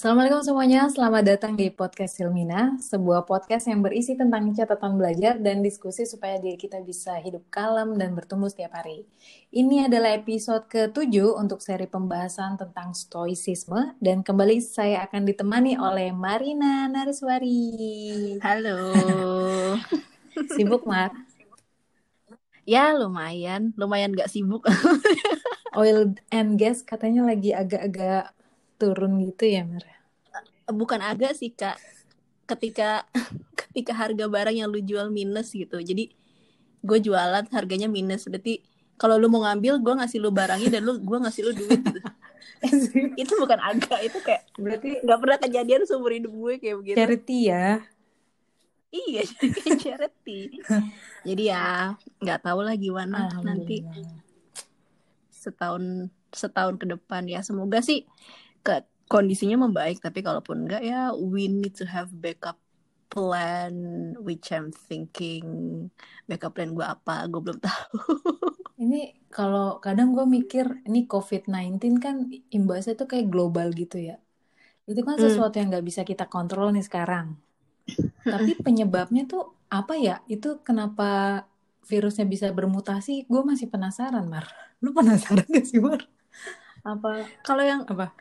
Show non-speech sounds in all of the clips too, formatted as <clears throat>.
Assalamualaikum semuanya, selamat datang di podcast Silmina, sebuah podcast yang berisi tentang catatan belajar dan diskusi supaya diri kita bisa hidup kalem dan bertumbuh setiap hari. Ini adalah episode ke-7 untuk seri pembahasan tentang stoicisme dan kembali saya akan ditemani oleh Marina Nariswari. Halo. <laughs> Sibuk, Mar? Ya, lumayan. Lumayan gak sibuk. Oil and gas katanya lagi agak-agak turun gitu ya, Mer? Bukan agak sih, Kak. Ketika <laughs> ketika harga barang yang lu jual minus gitu. Jadi gue jualan harganya minus. Berarti kalau lu mau ngambil, gue ngasih lu barangnya dan lu gue ngasih lu duit gitu. <laughs> itu bukan agak, itu kayak berarti nggak pernah kejadian seumur hidup gue kayak begitu. Charity ya. Iya, <laughs> kayak charity. Jadi ya nggak tahu lah gimana nanti setahun setahun ke depan ya. Semoga sih kondisinya membaik tapi kalaupun enggak ya we need to have backup plan which I'm thinking backup plan gue apa gue belum <laughs> tahu. Ini kalau kadang gue mikir ini COVID-19 kan imbasnya tuh kayak global gitu ya. Itu kan sesuatu yang nggak bisa kita kontrol nih sekarang. Tapi penyebabnya tuh apa ya? Itu kenapa virusnya bisa bermutasi? Gue masih penasaran Mar. Lu penasaran gak sih Mar? Apa? Kalau yang apa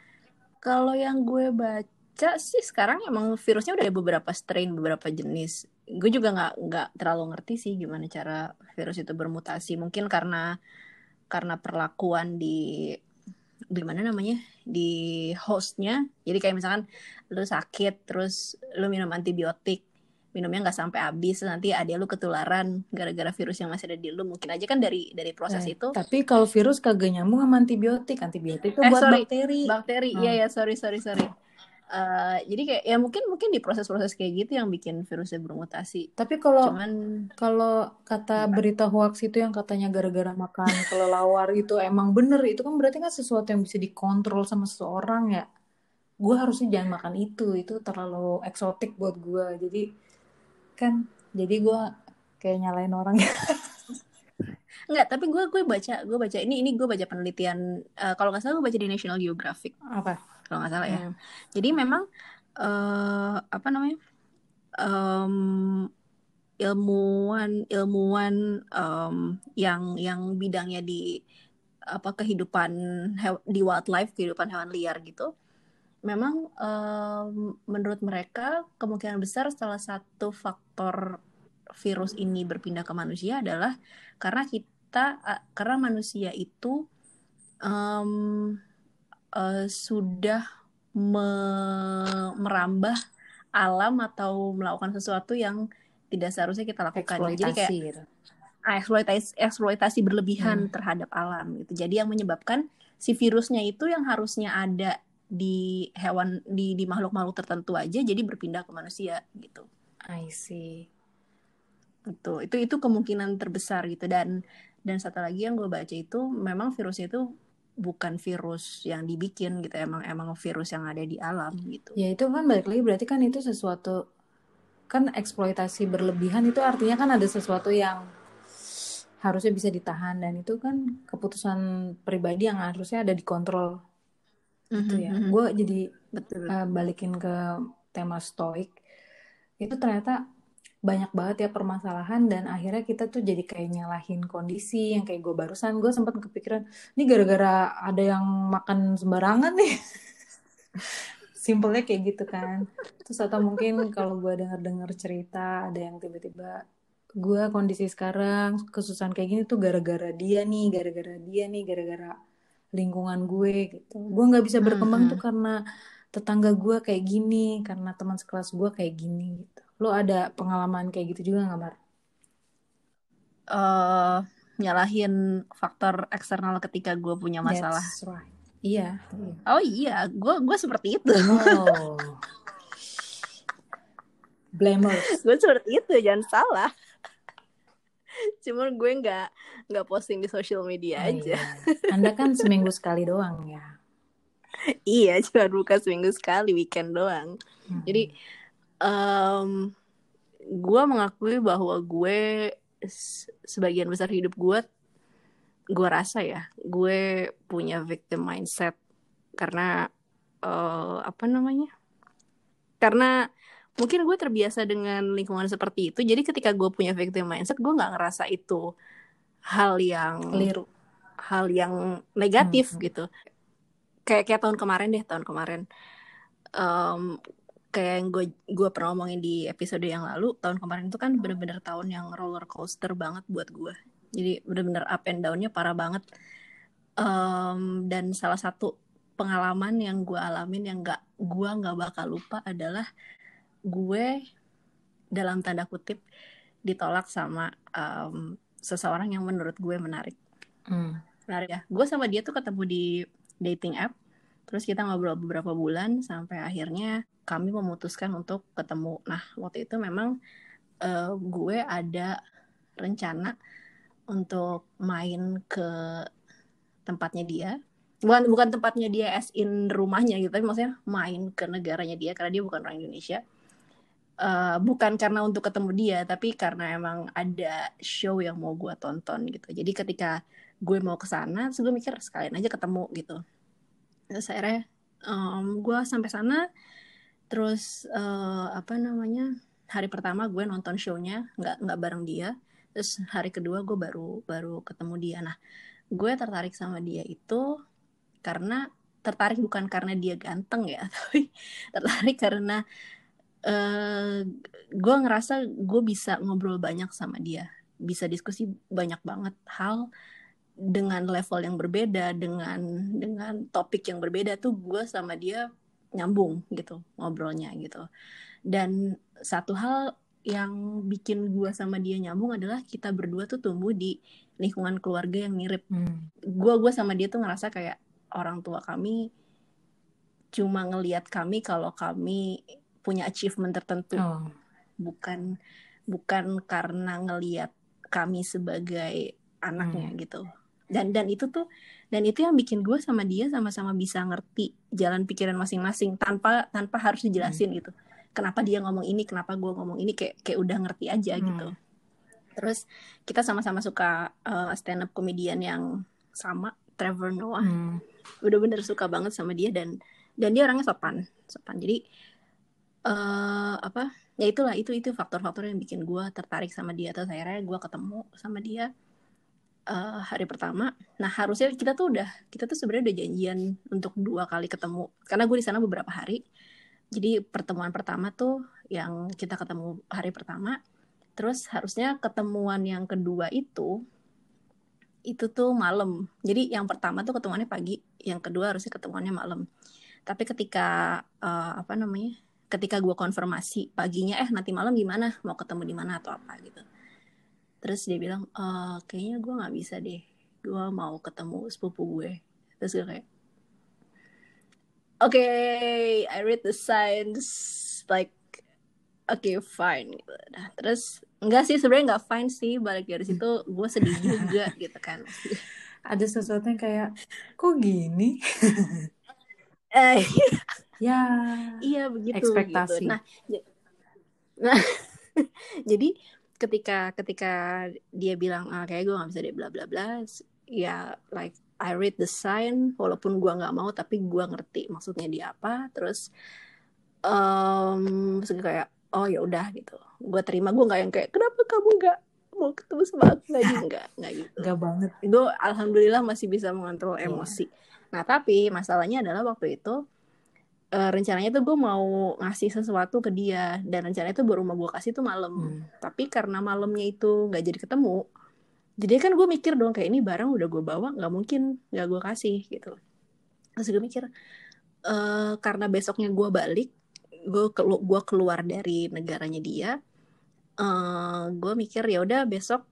kalau yang gue baca sih sekarang emang virusnya udah ada beberapa strain, beberapa jenis. Gue juga nggak nggak terlalu ngerti sih gimana cara virus itu bermutasi. Mungkin karena karena perlakuan di di mana namanya di hostnya. Jadi kayak misalkan lu sakit terus lu minum antibiotik minumnya nggak sampai habis nanti ada lu ketularan gara-gara virus yang masih ada di lu mungkin aja kan dari dari proses eh, itu tapi kalau virus kagak nyambung sama antibiotik antibiotik itu eh, buat sorry. bakteri bakteri iya hmm. ya sorry sorry sorry Uh, jadi kayak ya mungkin mungkin di proses-proses kayak gitu yang bikin virusnya bermutasi. Tapi kalau Cuman, kalau kata berita hoax itu yang katanya gara-gara makan kelelawar <laughs> itu emang bener itu kan berarti kan sesuatu yang bisa dikontrol sama seseorang ya. Gue harusnya jangan makan itu itu terlalu eksotik buat gue. Jadi kan. Jadi gue kayak nyalain orang. <laughs> Enggak, tapi gue gue baca gue baca ini ini gue baca penelitian uh, kalau nggak salah gue baca di National Geographic. Apa? Kalau nggak salah ya. Hmm. jadi memang uh, apa namanya um, ilmuwan ilmuwan um, yang yang bidangnya di apa kehidupan di wildlife kehidupan hewan liar gitu memang um, menurut mereka kemungkinan besar salah satu faktor virus ini berpindah ke manusia adalah karena kita uh, karena manusia itu um, uh, sudah me merambah alam atau melakukan sesuatu yang tidak seharusnya kita lakukan. Eksploitasi, Jadi kayak gitu. Ah, eksploitasi eksploitasi berlebihan hmm. terhadap alam gitu. Jadi yang menyebabkan si virusnya itu yang harusnya ada di hewan di di makhluk-makhluk tertentu aja jadi berpindah ke manusia gitu. I see. Itu itu itu kemungkinan terbesar gitu dan dan satu lagi yang gue baca itu memang virusnya itu bukan virus yang dibikin gitu emang emang virus yang ada di alam gitu. Ya itu kan balik lagi berarti kan itu sesuatu kan eksploitasi berlebihan itu artinya kan ada sesuatu yang harusnya bisa ditahan dan itu kan keputusan pribadi yang harusnya ada dikontrol gitu ya. Mm-hmm. Gue jadi Betul. Uh, balikin ke tema stoik itu ternyata banyak banget ya permasalahan dan akhirnya kita tuh jadi kayak nyalahin kondisi yang kayak gue barusan. Gue sempat kepikiran ini gara-gara ada yang makan sembarangan nih. <laughs> Simpelnya kayak gitu kan. Terus atau mungkin kalau gue dengar-dengar cerita ada yang tiba-tiba gue kondisi sekarang kesusahan kayak gini tuh gara-gara dia nih gara-gara dia nih gara-gara lingkungan gue gitu. Gue nggak bisa berkembang hmm. tuh karena tetangga gue kayak gini karena teman sekelas gue kayak gini gitu. Lo ada pengalaman kayak gitu juga nggak mar? Uh, nyalahin faktor eksternal ketika gue punya masalah. Right. iya, iya. Oh iya. Gue gue seperti itu. Oh. blamers. Gue seperti itu. Jangan salah. Cuman gue nggak nggak posting di sosial media oh, aja. iya. anda kan seminggu sekali doang ya <laughs> iya cuma buka seminggu sekali weekend doang. Hmm. jadi um, gue mengakui bahwa gue sebagian besar hidup gue gue rasa ya gue punya victim mindset. Karena uh, apa namanya? Karena mungkin gue terbiasa dengan lingkungan seperti itu jadi ketika gue punya victim mindset gue nggak ngerasa itu hal yang keliru. hal yang negatif hmm. gitu kayak kayak tahun kemarin deh tahun kemarin um, kayak yang gue gue pernah ngomongin di episode yang lalu tahun kemarin itu kan bener-bener tahun yang roller coaster banget buat gue jadi bener-bener up and downnya parah banget um, dan salah satu pengalaman yang gue alamin yang gak gue nggak bakal lupa adalah gue dalam tanda kutip ditolak sama um, seseorang yang menurut gue menarik. Hmm. Menarik ya. Gue sama dia tuh ketemu di dating app. Terus kita ngobrol beberapa bulan sampai akhirnya kami memutuskan untuk ketemu. Nah waktu itu memang uh, gue ada rencana untuk main ke tempatnya dia bukan bukan tempatnya dia as in rumahnya gitu tapi maksudnya main ke negaranya dia karena dia bukan orang Indonesia uh, bukan karena untuk ketemu dia tapi karena emang ada show yang mau gue tonton gitu. Jadi ketika gue mau ke sana gue mikir sekalian aja ketemu gitu. Terus akhirnya um, gue sampai sana. Terus uh, apa namanya hari pertama gue nonton shownya nggak nggak bareng dia. Terus hari kedua gue baru baru ketemu dia. Nah gue tertarik sama dia itu karena tertarik bukan karena dia ganteng ya <laughs> tapi tertarik karena uh, gue ngerasa gue bisa ngobrol banyak sama dia. Bisa diskusi banyak banget hal dengan level yang berbeda dengan dengan topik yang berbeda tuh gue sama dia nyambung gitu ngobrolnya gitu. Dan satu hal yang bikin gue sama dia nyambung adalah kita berdua tuh tumbuh di lingkungan keluarga yang mirip. Gue hmm. gue sama dia tuh ngerasa kayak orang tua kami cuma ngelihat kami kalau kami punya achievement tertentu oh. bukan bukan karena ngelihat kami sebagai anaknya hmm. gitu dan dan itu tuh dan itu yang bikin gue sama dia sama-sama bisa ngerti jalan pikiran masing-masing tanpa tanpa harus dijelasin hmm. gitu kenapa dia ngomong ini kenapa gue ngomong ini kayak kayak udah ngerti aja hmm. gitu terus kita sama-sama suka uh, stand up komedian yang sama Trevor Noah hmm. udah bener suka banget sama dia dan dan dia orangnya sopan sopan jadi uh, apa ya itulah itu itu faktor-faktor yang bikin gue tertarik sama dia. Terus akhirnya gue ketemu sama dia uh, hari pertama. Nah harusnya kita tuh udah kita tuh sebenarnya udah janjian untuk dua kali ketemu. Karena gue di sana beberapa hari. Jadi pertemuan pertama tuh yang kita ketemu hari pertama. Terus harusnya ketemuan yang kedua itu itu tuh malam. Jadi yang pertama tuh ketemuannya pagi yang kedua harusnya ketemuannya malam. Tapi ketika uh, apa namanya ketika gue konfirmasi paginya eh nanti malam gimana? Mau ketemu di mana? atau apa gitu. Terus dia bilang e, kayaknya gue nggak bisa deh. Gue mau ketemu sepupu gue. Terus gue kayak oke okay, I read the signs like oke okay, fine. Gitu. nah terus enggak sih sebenarnya nggak fine sih. Balik dari situ gue sedih juga <laughs> gitu kan. Ada sesuatu yang kayak kok gini? Eh <laughs> ya iya begitu ekspektasi gitu. nah nah <laughs> jadi ketika ketika dia bilang ah, kayak gue nggak bisa deh bla bla bla ya like I read the sign walaupun gue nggak mau tapi gue ngerti maksudnya dia apa terus um, kayak oh ya udah gitu gue terima gue nggak yang kayak kenapa kamu nggak mau ketemu sama aku nggak gitu nggak nggak gitu nggak banget gue alhamdulillah masih bisa mengontrol iya. emosi yeah. nah tapi masalahnya adalah waktu itu uh, rencananya tuh gue mau ngasih sesuatu ke dia dan rencananya tuh baru mau gue kasih tuh malam. Hmm. tapi karena malamnya itu nggak jadi ketemu jadi kan gue mikir dong kayak ini barang udah gue bawa nggak mungkin nggak gue kasih gitu. Terus gue mikir uh, karena besoknya gue balik gue kelu gue keluar dari negaranya dia uh, eh, gue mikir ya udah besok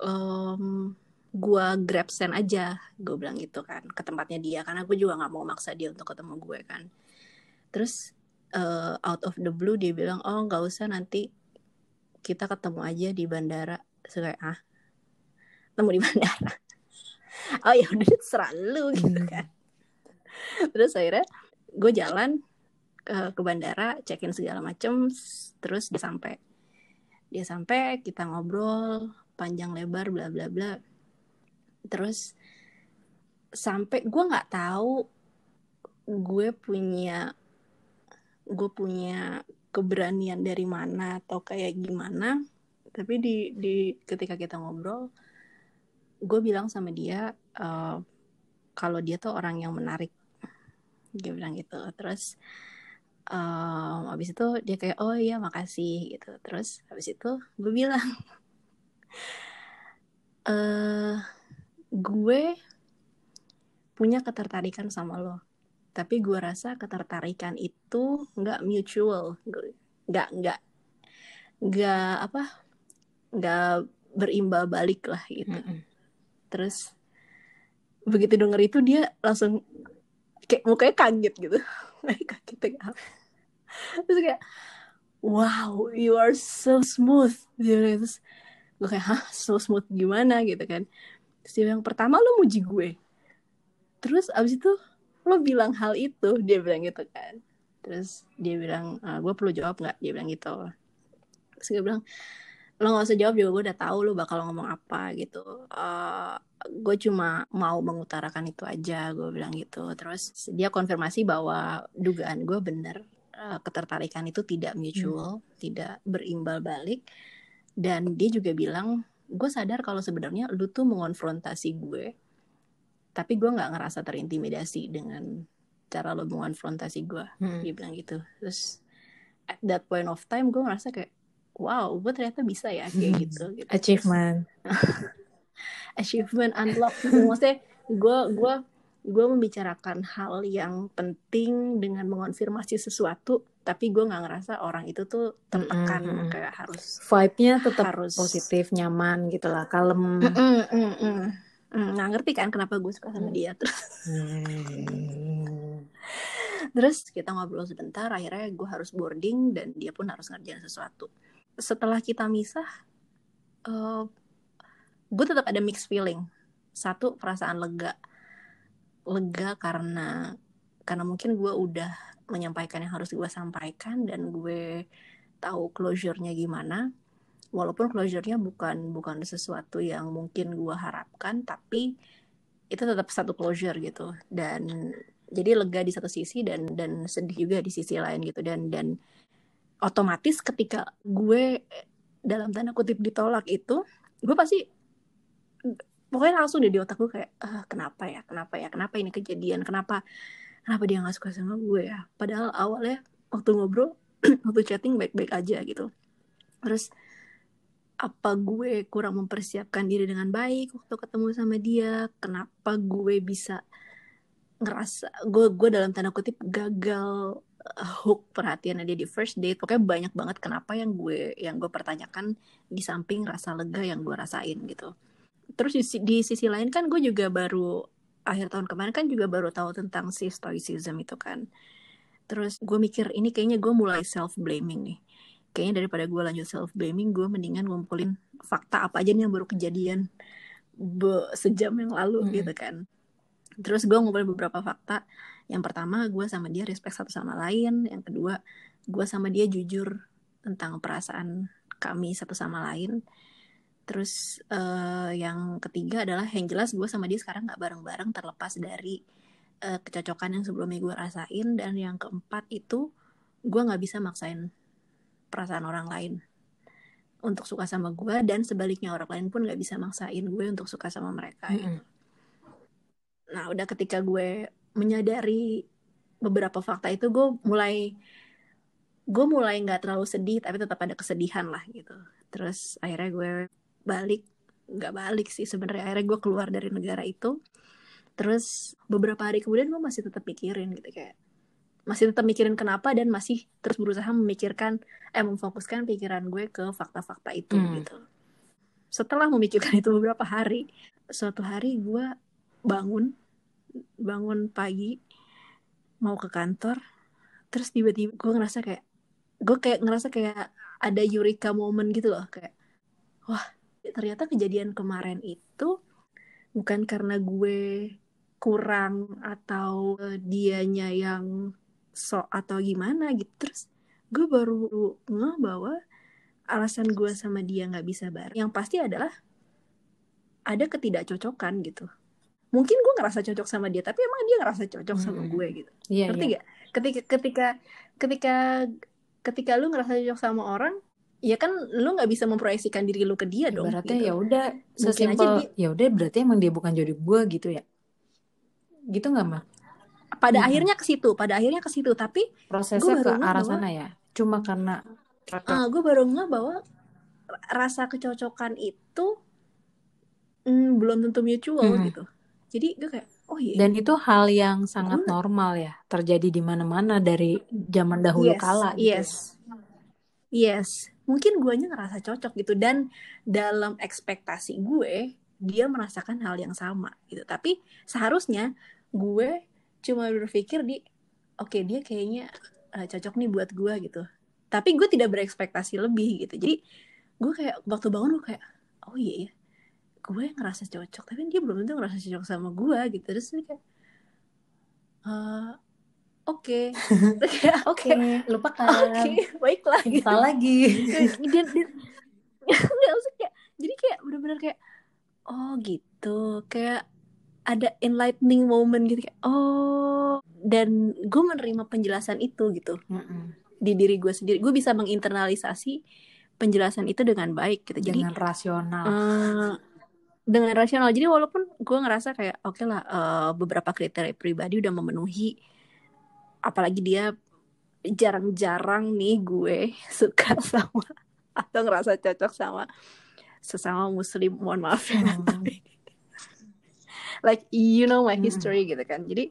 um, gue grab send aja gue bilang gitu kan ke tempatnya dia. Karena gue juga nggak mau maksa dia untuk ketemu gue kan terus uh, out of the blue dia bilang oh nggak usah nanti kita ketemu aja di bandara. Terus ah ketemu di <laughs> bandara. Oh ya udah <laughs> serah lu gitu hmm. kan. Terus akhirnya gue jalan ke, ke bandara check-in segala macem terus dia sampai dia sampai kita ngobrol panjang lebar bla bla bla. Terus sampai gue nggak tahu gue punya gue punya keberanian dari mana atau kayak gimana tapi di di ketika kita ngobrol gue bilang sama dia uh, kalau dia tuh orang yang menarik. Dia bilang gitu. Terus um, habis itu dia kayak oh iya makasih gitu. Terus habis itu gue bilang uh, <laughs> gue punya ketertarikan sama lo tapi gue rasa ketertarikan itu nggak mutual. Nggak nggak nggak apa nggak berimbal balik lah gitu. Mm -mm. terus begitu denger itu dia langsung kayak mukanya kaget gitu. <laughs> Kaget kayak terus kayak wow you are so smooth. Dia terus gue kayak hah? So smooth gimana? gitu kan. Terus dia yang pertama lo muji gue. Terus abis itu lo bilang hal itu dia bilang gitu kan. Terus dia bilang e, ah, gue perlu jawab nggak? Dia bilang gitu. Terus gue bilang lo nggak usah jawab juga gue udah tahu lo bakal ngomong apa gitu. Uh, gue cuma mau mengutarakan itu aja gue bilang gitu. Terus dia konfirmasi bahwa dugaan gue bener uh, ketertarikan itu tidak mutual hmm. tidak berimbal balik. Dan dia juga bilang gue sadar kalau sebenarnya lu tuh mengonfrontasi gue tapi gue nggak ngerasa terintimidasi dengan cara lo mengonfrontasi gue hmm. dia bilang gitu terus at that point of time gue ngerasa kayak wow gue ternyata bisa ya kayak hmm. gitu, gitu. achievement <laughs> achievement unlock gitu maksudnya gue gue gue membicarakan hal yang penting dengan mengonfirmasi sesuatu tapi gue nggak ngerasa orang itu tuh tertekan mm -hmm. kayak harus vibe-nya tetap harus positif nyaman gitu lah kalem mm -mm, mm -mm nggak ngerti kan kenapa gue suka sama dia terus hmm. <laughs> terus kita ngobrol sebentar akhirnya gue harus boarding dan dia pun harus ngerjain sesuatu. Setelah kita misah uh, gue tetap ada mixed feeling. Satu perasaan lega. Lega karena karena mungkin gue udah menyampaikan yang harus gue sampaikan dan gue tahu closure-nya gimana walaupun closure-nya bukan bukan sesuatu yang mungkin gue harapkan tapi itu tetap satu closure gitu. Dan jadi lega di satu sisi dan dan sedih juga di sisi lain gitu. Dan dan otomatis ketika gue dalam tanda kutip ditolak itu gue pasti pokoknya langsung deh di otak gue kayak ah, kenapa ya? Kenapa ya? Kenapa ini kejadian? Kenapa kenapa dia nggak suka sama gue ya? Padahal awalnya waktu ngobrol <clears throat> waktu chatting baik-baik aja gitu. Terus apa gue kurang mempersiapkan diri dengan baik waktu ketemu sama dia? Kenapa gue bisa ngerasa gue gue dalam tanda kutip gagal uh, hook perhatian dia di first date. Pokoknya banyak banget kenapa yang gue yang gue pertanyakan di samping rasa lega yang gue rasain gitu. Terus di, di sisi lain kan gue juga baru akhir tahun kemarin kan juga baru tahu tentang si stoicism itu kan. Terus gue mikir ini kayaknya gue mulai self blaming nih kayaknya daripada gue lanjut self blaming gue mendingan ngumpulin fakta apa aja nih yang baru kejadian be sejam yang lalu hmm. gitu kan. Terus gue ngumpulin beberapa fakta. Yang pertama gue sama dia respect satu sama lain. Yang kedua gue sama dia jujur tentang perasaan kami satu sama lain. Terus uh, yang ketiga adalah yang jelas gue sama dia sekarang nggak bareng-bareng terlepas dari uh, kecocokan yang sebelumnya gue rasain. Dan yang keempat itu gue nggak bisa maksain perasaan orang lain untuk suka sama gue dan sebaliknya orang lain pun nggak bisa maksain gue untuk suka sama mereka. Mm -hmm. Nah udah ketika gue menyadari beberapa fakta itu gue mulai gue mulai nggak terlalu sedih tapi tetap ada kesedihan lah gitu. Terus akhirnya gue balik nggak balik sih sebenarnya akhirnya gue keluar dari negara itu. Terus beberapa hari kemudian gue masih tetap mikirin gitu kayak masih tetap mikirin kenapa dan masih terus berusaha memikirkan eh memfokuskan pikiran gue ke fakta-fakta itu hmm. gitu. Setelah memikirkan itu beberapa hari, suatu hari gue bangun bangun pagi mau ke kantor, terus tiba-tiba gue ngerasa kayak gue kayak ngerasa kayak ada eureka moment gitu loh kayak wah ternyata kejadian kemarin itu bukan karena gue kurang atau dianya yang so atau gimana gitu terus gue baru ngeh bahwa alasan gue sama dia nggak bisa bareng yang pasti adalah ada ketidakcocokan gitu mungkin gue ngerasa cocok sama dia tapi emang dia ngerasa cocok sama Mm-mm. gue gitu Iya, ngerti iya. gak ketika ketika ketika ketika lu ngerasa cocok sama orang ya kan lu nggak bisa memproyeksikan diri lu ke dia dong Ibaratnya gitu. ya udah sesimpel ya udah berarti emang dia bukan jodoh gue gitu ya. Gitu nggak mah? Pada Mm-mm. akhirnya ke situ pada akhirnya ke situ tapi Prosesnya ke arah bahwa- sana ya. Cuma karena cocok. gue baru nggak bahwa rasa kecocokan itu mm, belum tentu mutual Mhm. gitu jadi gue kayak oh iya Dan itu hal yang sangat Gua- normal ya, terjadi di mana-mana dari zaman dahulu yes, kala gitu. yes yes mungkin guanya ngerasa cocok gitu dan dalam ekspektasi gue dia merasakan hal yang sama gitu tapi seharusnya gue cuma berpikir di oke dia kayaknya eh, cocok nih buat gue gitu. Tapi gue tidak berekspektasi lebih gitu. Jadi gue kayak waktu bangun gue kayak oh iya ya gue ngerasa cocok tapi dia belum tentu ngerasa cocok sama gue gitu. Terus dia kayak "Eh, oke. <laughs> Kayak, Oke, lupakan. oke baiklah gitu. Kita lagi. dan, dan. <laughs> Nggak usah kayak jadi kayak benar-benar kayak oh gitu. Kayak ada enlightening moment gitu kayak oh. Dan gue menerima penjelasan itu gitu. Mm-mm. di diri gue sendiri. Gue bisa menginternalisasi penjelasan itu dengan baik gitu. Jadi Dengan rasional. eh, dengan rasional. Jadi walaupun gue ngerasa kayak oke lah eh, beberapa kriteria pribadi udah memenuhi. Apalagi dia jarang-jarang nih gue <laughs> suka sama atau ngerasa cocok sama sesama muslim. Mohon maaf ya. Hmm. tapi like you know my Mm-mm. history gitu kan jadi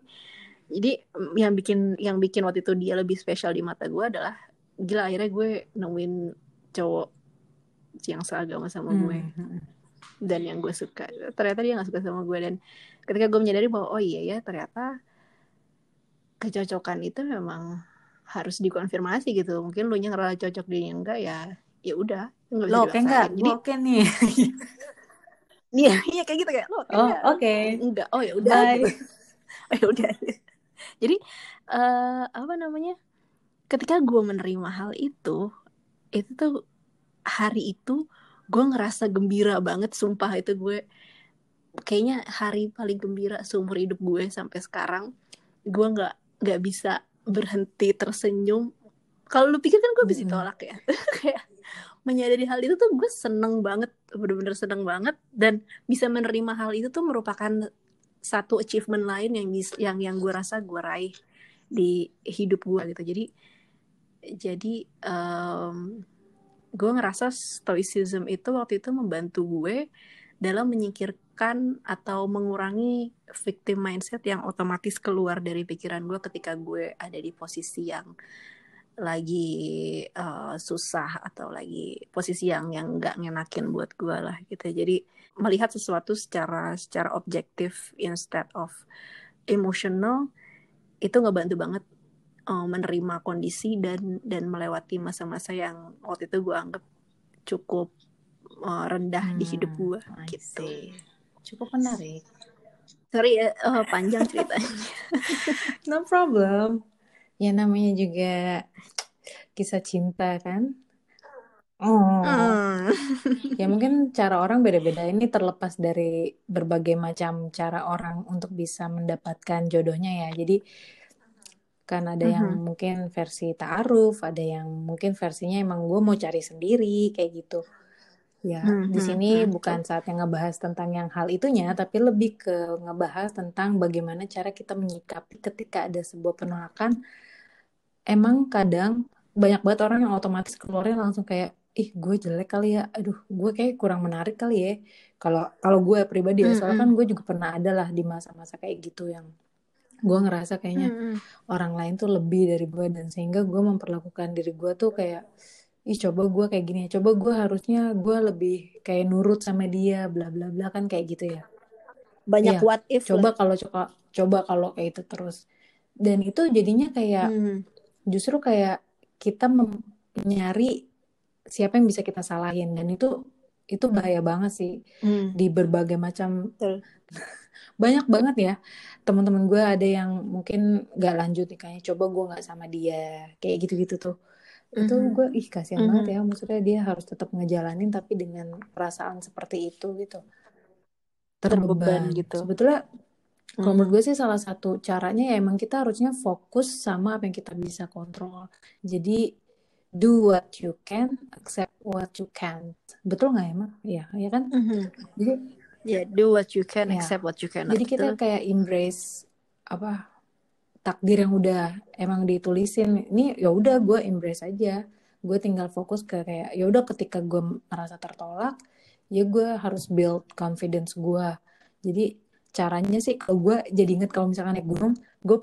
jadi yang bikin yang bikin waktu itu dia lebih spesial di mata gue adalah gila akhirnya gue nemuin cowok yang seagama sama gue Hmm. dan yang gue suka ternyata dia nggak suka sama gue dan ketika gue menyadari bahwa oh iya ya ternyata kecocokan itu memang harus dikonfirmasi gitu mungkin lu nya ngerasa cocok dia enggak ya ya udah nggak bisa Lo oke nggak? dipaksain. jadi oke nih. <laughs> iya iya kayak gitu kayak lo oke Oh, oke. enggak. Oh ya udah. Gitu. <laughs> oh ya udah. Jadi eh apa namanya ketika gue menerima hal itu itu tuh hari itu gue ngerasa gembira banget sumpah itu gue kayaknya hari paling gembira seumur hidup gue sampai sekarang. Gue nggak nggak bisa berhenti tersenyum. Kalau lu pikir kan gue bisa tolak ya? <laughs> Kayak menyadari hal itu tuh gue seneng banget bener-bener seneng banget. Dan bisa menerima hal itu tuh merupakan satu achievement lain yang yang yang gue rasa gue raih di hidup gue gitu. Jadi jadi em, gue ngerasa stoicism itu waktu itu membantu gue dalam menyingkirkan atau mengurangi victim mindset yang otomatis keluar dari pikiran gue ketika gue ada di posisi yang lagi eh, susah atau lagi posisi yang yang nggak ngenakin buat gue lah gitu jadi melihat sesuatu secara secara objektif instead of emotional itu ngebantu banget eh, menerima kondisi dan dan melewati masa-masa yang waktu itu gue anggap cukup eh, rendah di hidup Hmm, gue gitu. Cukup menarik. sorry eh, panjang ceritanya <laughs> No problem. Ya namanya juga kisah cinta kan. Oh. Ya mungkin cara orang beda-beda. Ini terlepas dari berbagai macam cara orang untuk bisa mendapatkan jodohnya ya. Jadi kan ada yang Mhm. mungkin versi ta'aruf, ada yang mungkin versinya emang gue mau cari sendiri kayak gitu. Ya, di Mhm, sini mhm, bukan saatnya ngebahas tentang yang hal itunya, tapi lebih ke ngebahas tentang bagaimana cara kita menyikapi ketika ada sebuah penolakan. Emang kadang banyak banget orang yang otomatis keluarnya langsung kayak, ih gue jelek kali ya, aduh gue kayak kurang menarik kali ya. Kalau kalau gue pribadi ya, soalnya kan gue juga pernah ada lah di masa-masa kayak gitu yang gue ngerasa kayaknya Mhm. orang lain tuh lebih dari gue dan sehingga gue memperlakukan diri gue tuh kayak ih coba gue kayak gini ya. Coba gue harusnya gue lebih kayak nurut sama dia bla bla bla kan kayak gitu ya. Banyak what if coba kalau coba coba kalau kayak itu terus. Dan itu jadinya kayak Mhm. Justru kayak kita nyari siapa yang bisa kita salahin dan itu itu bahaya banget sih Hmm. di berbagai macam Betul. <laughs> banyak banget ya teman-teman gue ada yang mungkin gak lanjut nikahnya coba gue nggak sama dia kayak gitu-gitu tuh itu Mhm. gue ih kasihan Mhm. banget ya maksudnya dia harus tetap ngejalanin tapi dengan perasaan seperti itu gitu terbeban terbeban gitu sebetulnya kalau menurut gue sih salah satu caranya ya emang kita harusnya fokus sama apa yang kita bisa kontrol. Jadi do what you can, accept what you can't. Betul nggak emang? Iya, ya kan? Mhm. Jadi Ya, do what you can, ya, accept what you cannot. jadi kita Itu kayak embrace apa takdir yang udah emang ditulisin. Ini ya udah gue embrace aja. Gue tinggal fokus ke kayak ya udah ketika gue merasa tertolak, ya gue harus build confidence gue. Jadi caranya sih kalau gue jadi inget kalau misalkan naik gunung, gue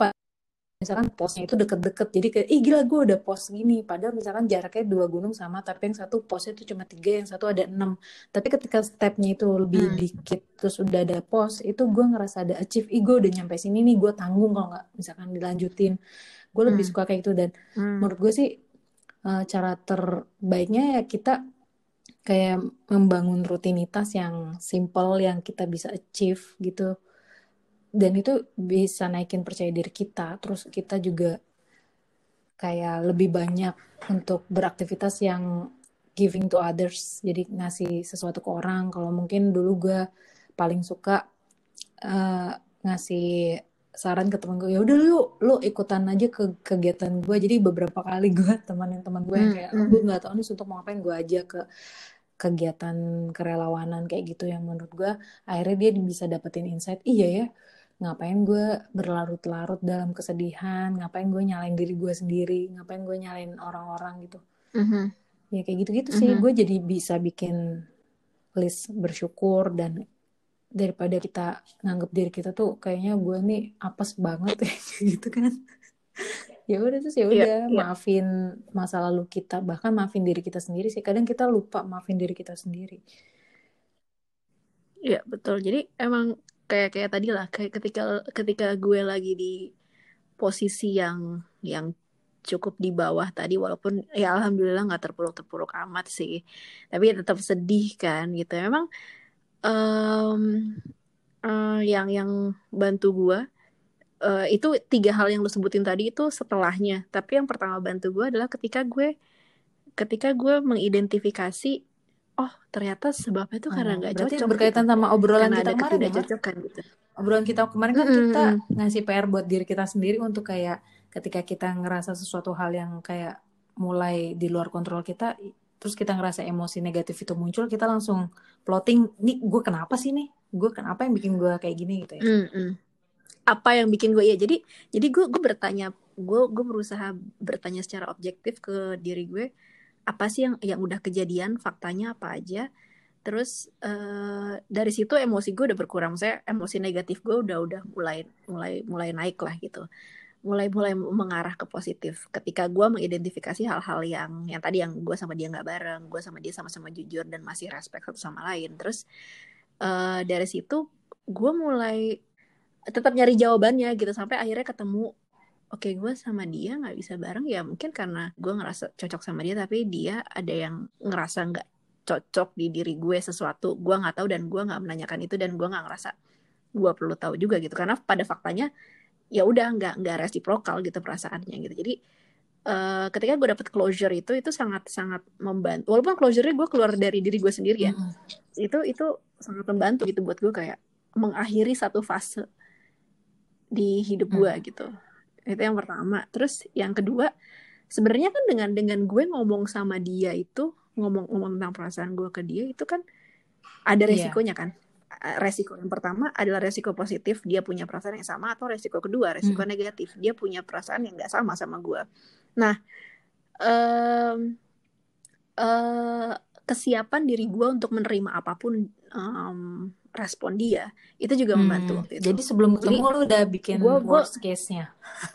misalkan posnya itu deket-deket jadi kayak ih gila gue udah pos gini padahal misalkan jaraknya dua gunung sama tapi yang satu posnya itu cuma tiga yang satu ada enam tapi ketika stepnya itu lebih Hmm. dikit terus udah ada pos itu gue ngerasa ada achieve ih gue udah nyampe sini nih gue tanggung kalau nggak misalkan dilanjutin gue lebih Hmm. suka kayak gitu dan Hmm. menurut gue sih eh, cara terbaiknya ya kita kayak membangun rutinitas yang simple yang kita bisa achieve gitu. Dan itu bisa naikin percaya diri kita. Terus kita juga kayak lebih banyak untuk beraktivitas yang giving to others. Jadi ngasih sesuatu ke orang. Kalau mungkin dulu gue paling suka eh, ngasih saran ke temen gue ya udah lu lu ikutan aja ke kegiatan gue jadi beberapa kali gue <laughs> teman teman gue yang Hmm. kayak gue nggak tahu nih untuk mau ngapain. Gue aja ke kegiatan kerelawanan kayak gitu yang menurut gue akhirnya dia bisa dapetin insight iya ya ngapain gue berlarut-larut dalam kesedihan ngapain gue nyalain diri gue sendiri ngapain gue nyalain orang-orang gitu Mhm. ya kayak gitu-gitu sih Mhm. gue jadi bisa bikin list bersyukur dan daripada kita nganggap diri kita tuh kayaknya gue nih apes banget <laughs> ya gitu kan ya udah terus ya Iya, udah iya. maafin masa lalu kita bahkan maafin diri kita sendiri sih kadang kita lupa maafin diri kita sendiri Iya, betul. Jadi emang kayak kayak tadi lah, kayak ketika ketika gue lagi di posisi yang yang cukup di bawah tadi, walaupun ya alhamdulillah nggak terpuruk-terpuruk amat sih, tapi ya tetap sedih kan gitu. Memang em, eh, yang yang bantu gue eh, itu tiga hal yang lu sebutin tadi itu setelahnya. Tapi yang pertama bantu gue adalah ketika gue ketika gue mengidentifikasi oh ternyata sebabnya itu karena Oh, nggak berarti cocok gitu. berkaitan sama obrolan karena kita kemarin ya? gitu. Obrolan kita kemarin kan Mm-mm, kita ngasih PR buat diri kita sendiri untuk kayak ketika kita ngerasa sesuatu hal yang kayak mulai di luar kontrol kita terus kita ngerasa emosi negatif itu muncul kita langsung plotting nih gue kenapa sih nih? Gue kenapa yang bikin gue kayak gini? gitu ya. Mm-mm. Apa yang bikin gue ya jadi jadi gue gue bertanya gue gue berusaha bertanya secara objektif ke diri gue apa sih yang yang udah kejadian faktanya apa aja. Terus eh, dari situ emosi gue udah berkurang saya emosi negatif gue udah udah mulai mulai mulai naik lah gitu. Mulai mulai mengarah ke positif. Ketika gue mengidentifikasi hal-hal yang yang tadi yang gue sama dia nggak bareng gue sama dia sama-sama jujur dan masih respect satu sama lain. Terus eh, dari situ gue mulai tetap nyari jawabannya gitu sampai akhirnya ketemu oke gue sama dia nggak bisa bareng. Ya mungkin karena gue ngerasa cocok sama dia tapi dia ada yang ngerasa nggak cocok di diri gue sesuatu gue nggak tahu dan gue nggak menanyakan itu dan gue nggak ngerasa gue perlu tahu juga gitu. Karena pada faktanya ya udah nggak nggak resiprokal gitu perasaannya gitu. Jadi eh, ketika gue dapet closure itu itu sangat sangat membantu. Walaupun closure-nya gue keluar dari diri gue sendiri ya Mm-mm. itu itu sangat membantu gitu buat gue kayak mengakhiri satu fase di hidup gue Mm. gitu itu yang pertama terus yang kedua sebenarnya kan dengan dengan gue ngomong sama dia itu ngomong-ngomong tentang perasaan gue ke dia itu kan ada Iya. resikonya kan Eh, resiko yang pertama adalah resiko positif dia punya perasaan yang sama atau resiko kedua resiko Mm. negatif dia punya perasaan yang nggak sama sama gue nah em, eh, kesiapan diri gue untuk menerima apa pun em, respon dia. Itu juga membantu Hmm, waktu itu. jadi sebelum jadi ketemu lu udah bikin gue gue worst case-nya? <laughs>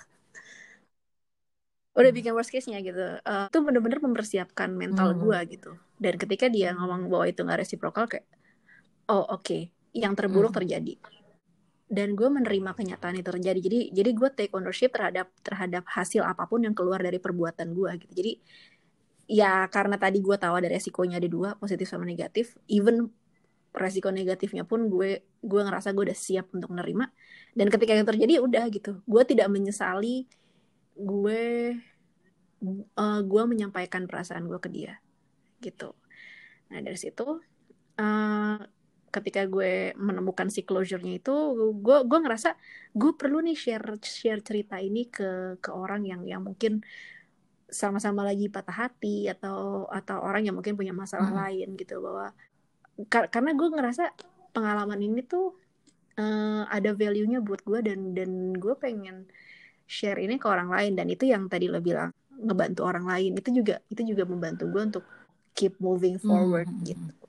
Udah bikin worst case-nya gitu. Eh, itu bener-bener mempersiapkan mental Hmm. gue gitu. Dan ketika dia ngomong bahwa itu nggak resiprokal kayak oh oke yang terburuk Hmm. terjadi. Dan gue menerima kenyataan itu terjadi. Jadi jadi gue take ownership terhadap terhadap hasil apa pun yang keluar dari perbuatan gue gitu. Jadi ya karena tadi gue tahu ada resikonya ada dua positif sama negatif even resiko negatifnya pun gue gue ngerasa gue udah siap untuk menerima dan ketika itu terjadi udah gitu. Gue tidak menyesali gue eh, gue menyampaikan perasaan gue ke dia gitu. Nah dari situ eh, ketika gue menemukan si closure-nya itu gue gue ngerasa gue perlu nih share share cerita ini ke ke orang yang yang mungkin sama-sama lagi patah hati atau atau orang yang mungkin punya masalah hmm. lain gitu bahwa kar karena gue ngerasa pengalaman ini tuh uh, ada value-nya buat gue dan dan gue pengen share ini ke orang lain dan itu yang tadi lo bilang ngebantu orang lain itu juga itu juga membantu gue untuk keep moving forward hmm. gitu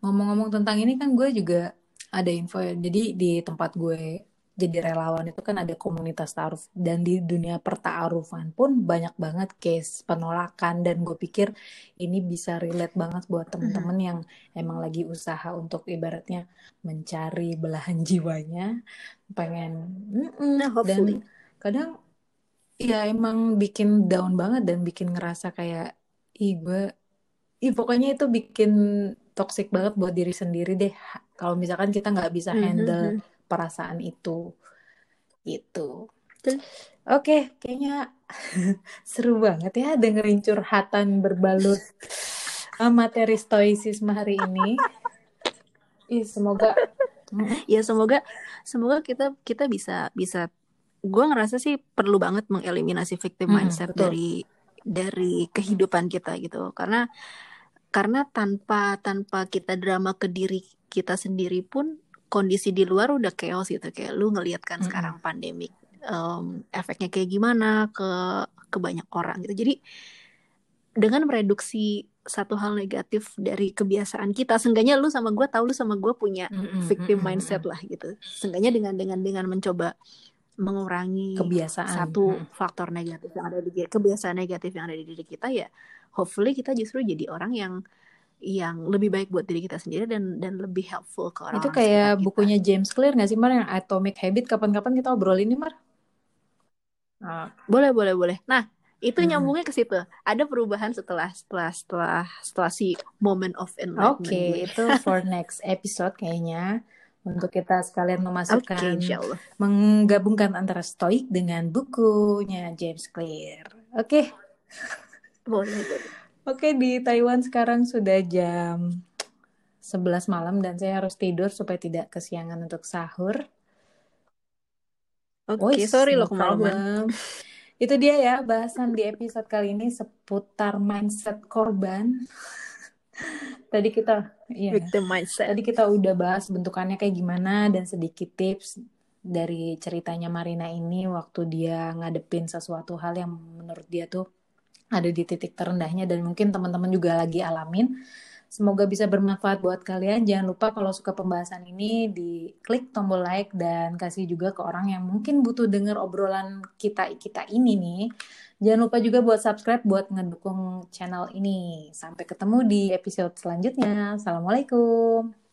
Ngomong-ngomong tentang ini kan gue juga ada info ya. Jadi di tempat gue jadi relawan itu kan ada komunitas ta'aruf. Dan di dunia perta'arufan pun banyak banget case penolakan. Dan gue pikir ini bisa relate banget buat temen-temen yang emang lagi usaha untuk ibaratnya mencari belahan <laughs> jiwanya. Pengen mm -mm, dan kadang ya emang bikin down banget dan bikin ngerasa kayak ih gue ih pokoknya itu bikin toxic banget buat diri sendiri deh. Kalau misalkan kita nggak bisa mhm, handle mm -hmm. Perasaan itu. Itu oke okay, kayaknya <laughs> seru banget ya dengerin curhatan berbalut <laughs> materi stoicisme hari ini. Ih, semoga ya semoga semoga kita kita bisa bisa gue ngerasa sih perlu banget mengeliminasi victim mindset hmm, dari dari kehidupan kita gitu. Karena karena tanpa tanpa kita drama ke diri kita sendiri pun kondisi di luar udah chaos gitu kayak lu ngeliat kan mm -hmm. sekarang pandemik um, efeknya kayak gimana ke ke banyak orang gitu jadi dengan mereduksi satu hal negatif dari kebiasaan kita seenggaknya lu sama gue tahu lu sama gue punya mm -hmm. victim mindset lah gitu seenggaknya dengan dengan dengan mencoba mengurangi kebiasaan satu hmm. faktor negatif yang ada di kebiasaan negatif yang ada di diri kita ya hopefully kita justru jadi orang yang yang lebih baik buat diri kita sendiri dan dan lebih helpful ke orang. Itu kayak bukunya James Clear nggak sih Mar yang Atomic Habit kapan-kapan kita obrolin nih Mar? Nah. Boleh boleh boleh. Nah itu hmm. nyambungnya ke situ. Ada perubahan setelah setelah setelah setelah si moment of enlightenment. Oke okay, itu for <laughs> next episode kayaknya untuk kita sekalian memasukkan okay, menggabungkan antara stoik dengan bukunya James Clear. Oke. Okay. Boleh, boleh. Oke, di Taiwan sekarang sudah jam 11 malam dan saya harus tidur supaya tidak kesiangan untuk sahur. Oke, okay, sorry loh kemalaman. Itu dia ya bahasan di episode kali ini seputar mindset korban. <laughs> tadi kita ya, victim mindset. Tadi kita udah bahas bentukannya kayak gimana dan sedikit tips dari ceritanya Marina ini waktu dia ngadepin sesuatu hal yang menurut dia tuh ada di titik terendahnya dan mungkin teman-teman juga lagi alamin. Semoga bisa bermanfaat buat kalian. Jangan lupa kalau suka pembahasan ini di klik tombol like dan kasih juga ke orang yang mungkin butuh denger obrolan kita kita ini nih. Jangan lupa juga buat subscribe buat ngedukung channel ini. Sampai ketemu di episode selanjutnya. Assalamualaikum.